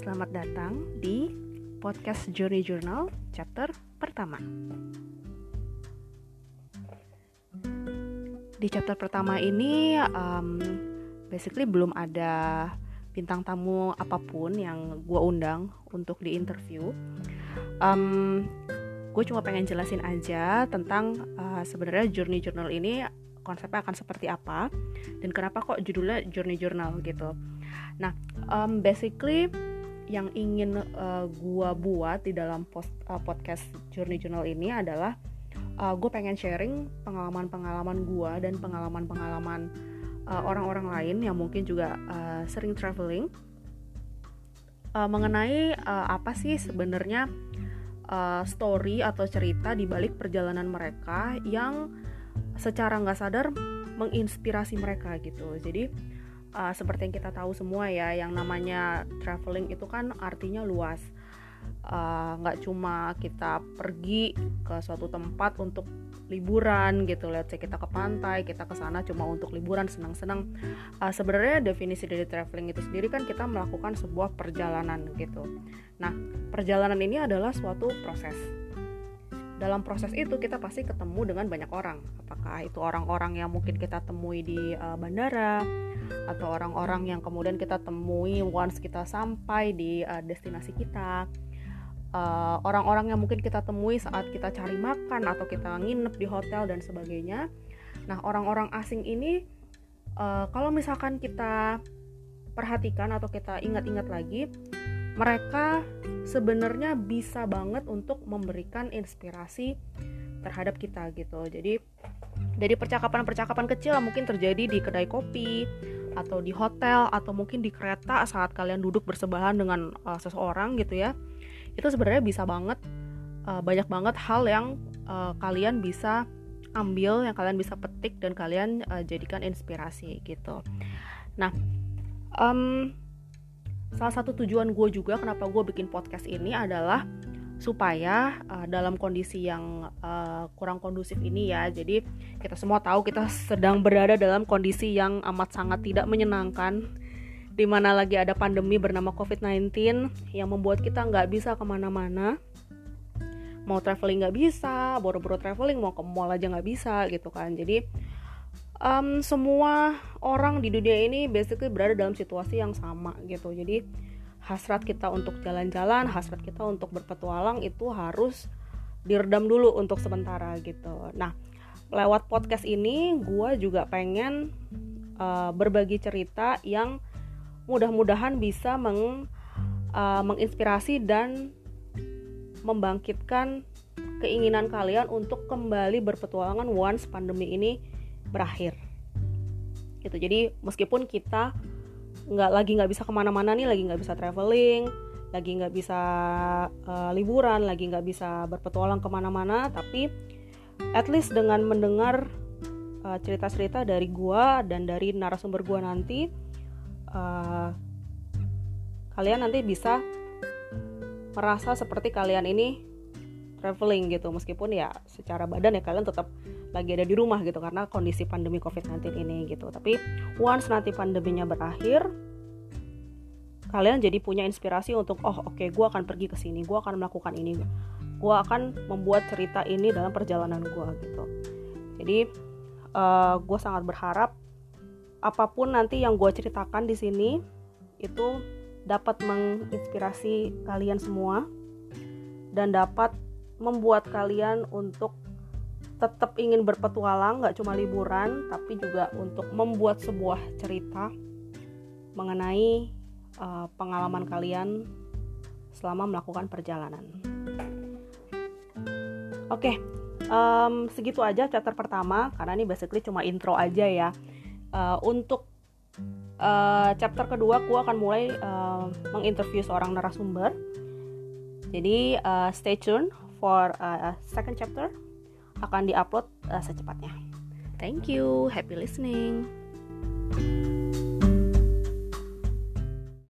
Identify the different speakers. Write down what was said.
Speaker 1: Selamat datang di podcast Journey Journal chapter pertama. Di chapter pertama ini um, basically belum ada bintang tamu apa pun yang gue undang untuk di interview. Um, gue cuma pengen jelasin aja tentang uh, sebenarnya Journey Journal ini konsepnya akan seperti apa dan kenapa kok judulnya Journey Journal gitu. Nah, um, basically yang ingin uh, gua buat di dalam post, uh, podcast Journey Journal ini adalah uh, gue pengen sharing pengalaman-pengalaman gua dan pengalaman-pengalaman uh, orang-orang lain yang mungkin juga uh, sering traveling uh, mengenai uh, apa sih sebenarnya uh, story atau cerita di balik perjalanan mereka yang secara nggak sadar menginspirasi mereka gitu. Jadi uh, seperti yang kita tahu semua ya yang namanya traveling itu kan artinya luas. Eh, nggak uh, cuma kita pergi ke suatu tempat untuk liburan gitu. Lihat saya kita ke pantai kita ke sana cuma untuk liburan senang-senang. Uh, sebenarnya definisi dari traveling itu sendiri kan kita melakukan sebuah perjalanan gitu. Nah perjalanan ini adalah suatu proses dalam proses itu kita pasti ketemu dengan banyak orang. Apakah itu orang-orang yang mungkin kita temui di uh, bandara atau orang-orang yang kemudian kita temui once kita sampai di uh, destinasi kita. Orang orang-orang yang mungkin kita temui saat kita cari makan atau kita nginep di hotel dan sebagainya. Nah orang-orang asing ini uh, kalau misalkan kita perhatikan atau kita ingat-ingat lagi mereka sebenarnya bisa banget untuk memberikan inspirasi terhadap kita gitu. Jadi dari percakapan-percakapan kecil mungkin terjadi di kedai kopi atau di hotel atau mungkin di kereta saat kalian duduk bersebelahan dengan uh, seseorang gitu ya. Itu sebenarnya bisa banget uh, banyak banget hal yang uh, kalian bisa ambil, yang kalian bisa petik dan kalian uh, jadikan inspirasi gitu. Nah, um, salah satu tujuan gue juga kenapa gue bikin podcast ini adalah supaya uh, dalam kondisi yang uh, kurang kondusif ini ya jadi kita semua tahu kita sedang berada dalam kondisi yang amat sangat tidak menyenangkan di mana lagi ada pandemi bernama COVID-19 yang membuat kita nggak bisa ke mana-mana. Mau traveling nggak bisa boro-boro traveling mau ke mall aja nggak bisa gitu kan. Jadi um, semua orang di dunia ini basically berada dalam situasi yang sama gitu. Jadi hasrat kita untuk jalan-jalan hasrat kita untuk berpetualang itu harus diredam dulu untuk sementara gitu. Nah lewat podcast ini gue juga pengen uh, berbagi cerita yang mudah-mudahan bisa meng, uh, menginspirasi dan membangkitkan keinginan kalian untuk kembali berpetualangan once pandemi ini berakhir. Gitu. Jadi meskipun kita nggak lagi nggak bisa ke mana-mana nih lagi nggak bisa traveling lagi nggak bisa uh, liburan lagi nggak bisa berpetualang ke mana-mana tapi at least dengan mendengar uh, cerita-cerita dari gua dan dari narasumber gua nanti uh, kalian nanti bisa merasa seperti kalian ini traveling gitu meskipun ya secara badan ya kalian tetap lagi ada di rumah gitu karena kondisi pandemi COVID-19 ini gitu. Tapi once nanti pandeminya berakhir, kalian jadi punya inspirasi untuk oh oke okay, gue akan pergi ke sini, gue akan melakukan ini, gue akan membuat cerita ini dalam perjalanan gue gitu. Jadi uh, eh, gue sangat berharap apa pun nanti yang gue ceritakan di sini itu dapat menginspirasi kalian semua dan dapat membuat kalian untuk tetap ingin berpetualang nggak cuma liburan tapi juga untuk membuat sebuah cerita mengenai uh, pengalaman kalian selama melakukan perjalanan. Oke, okay, um, segitu aja chapter pertama karena ini basically cuma intro aja ya. Uh, untuk uh, chapter kedua, aku akan mulai uh, menginterview seorang narasumber. Jadi uh, stay tune for uh, second chapter akan diupload uh, secepatnya. Thank you, happy listening.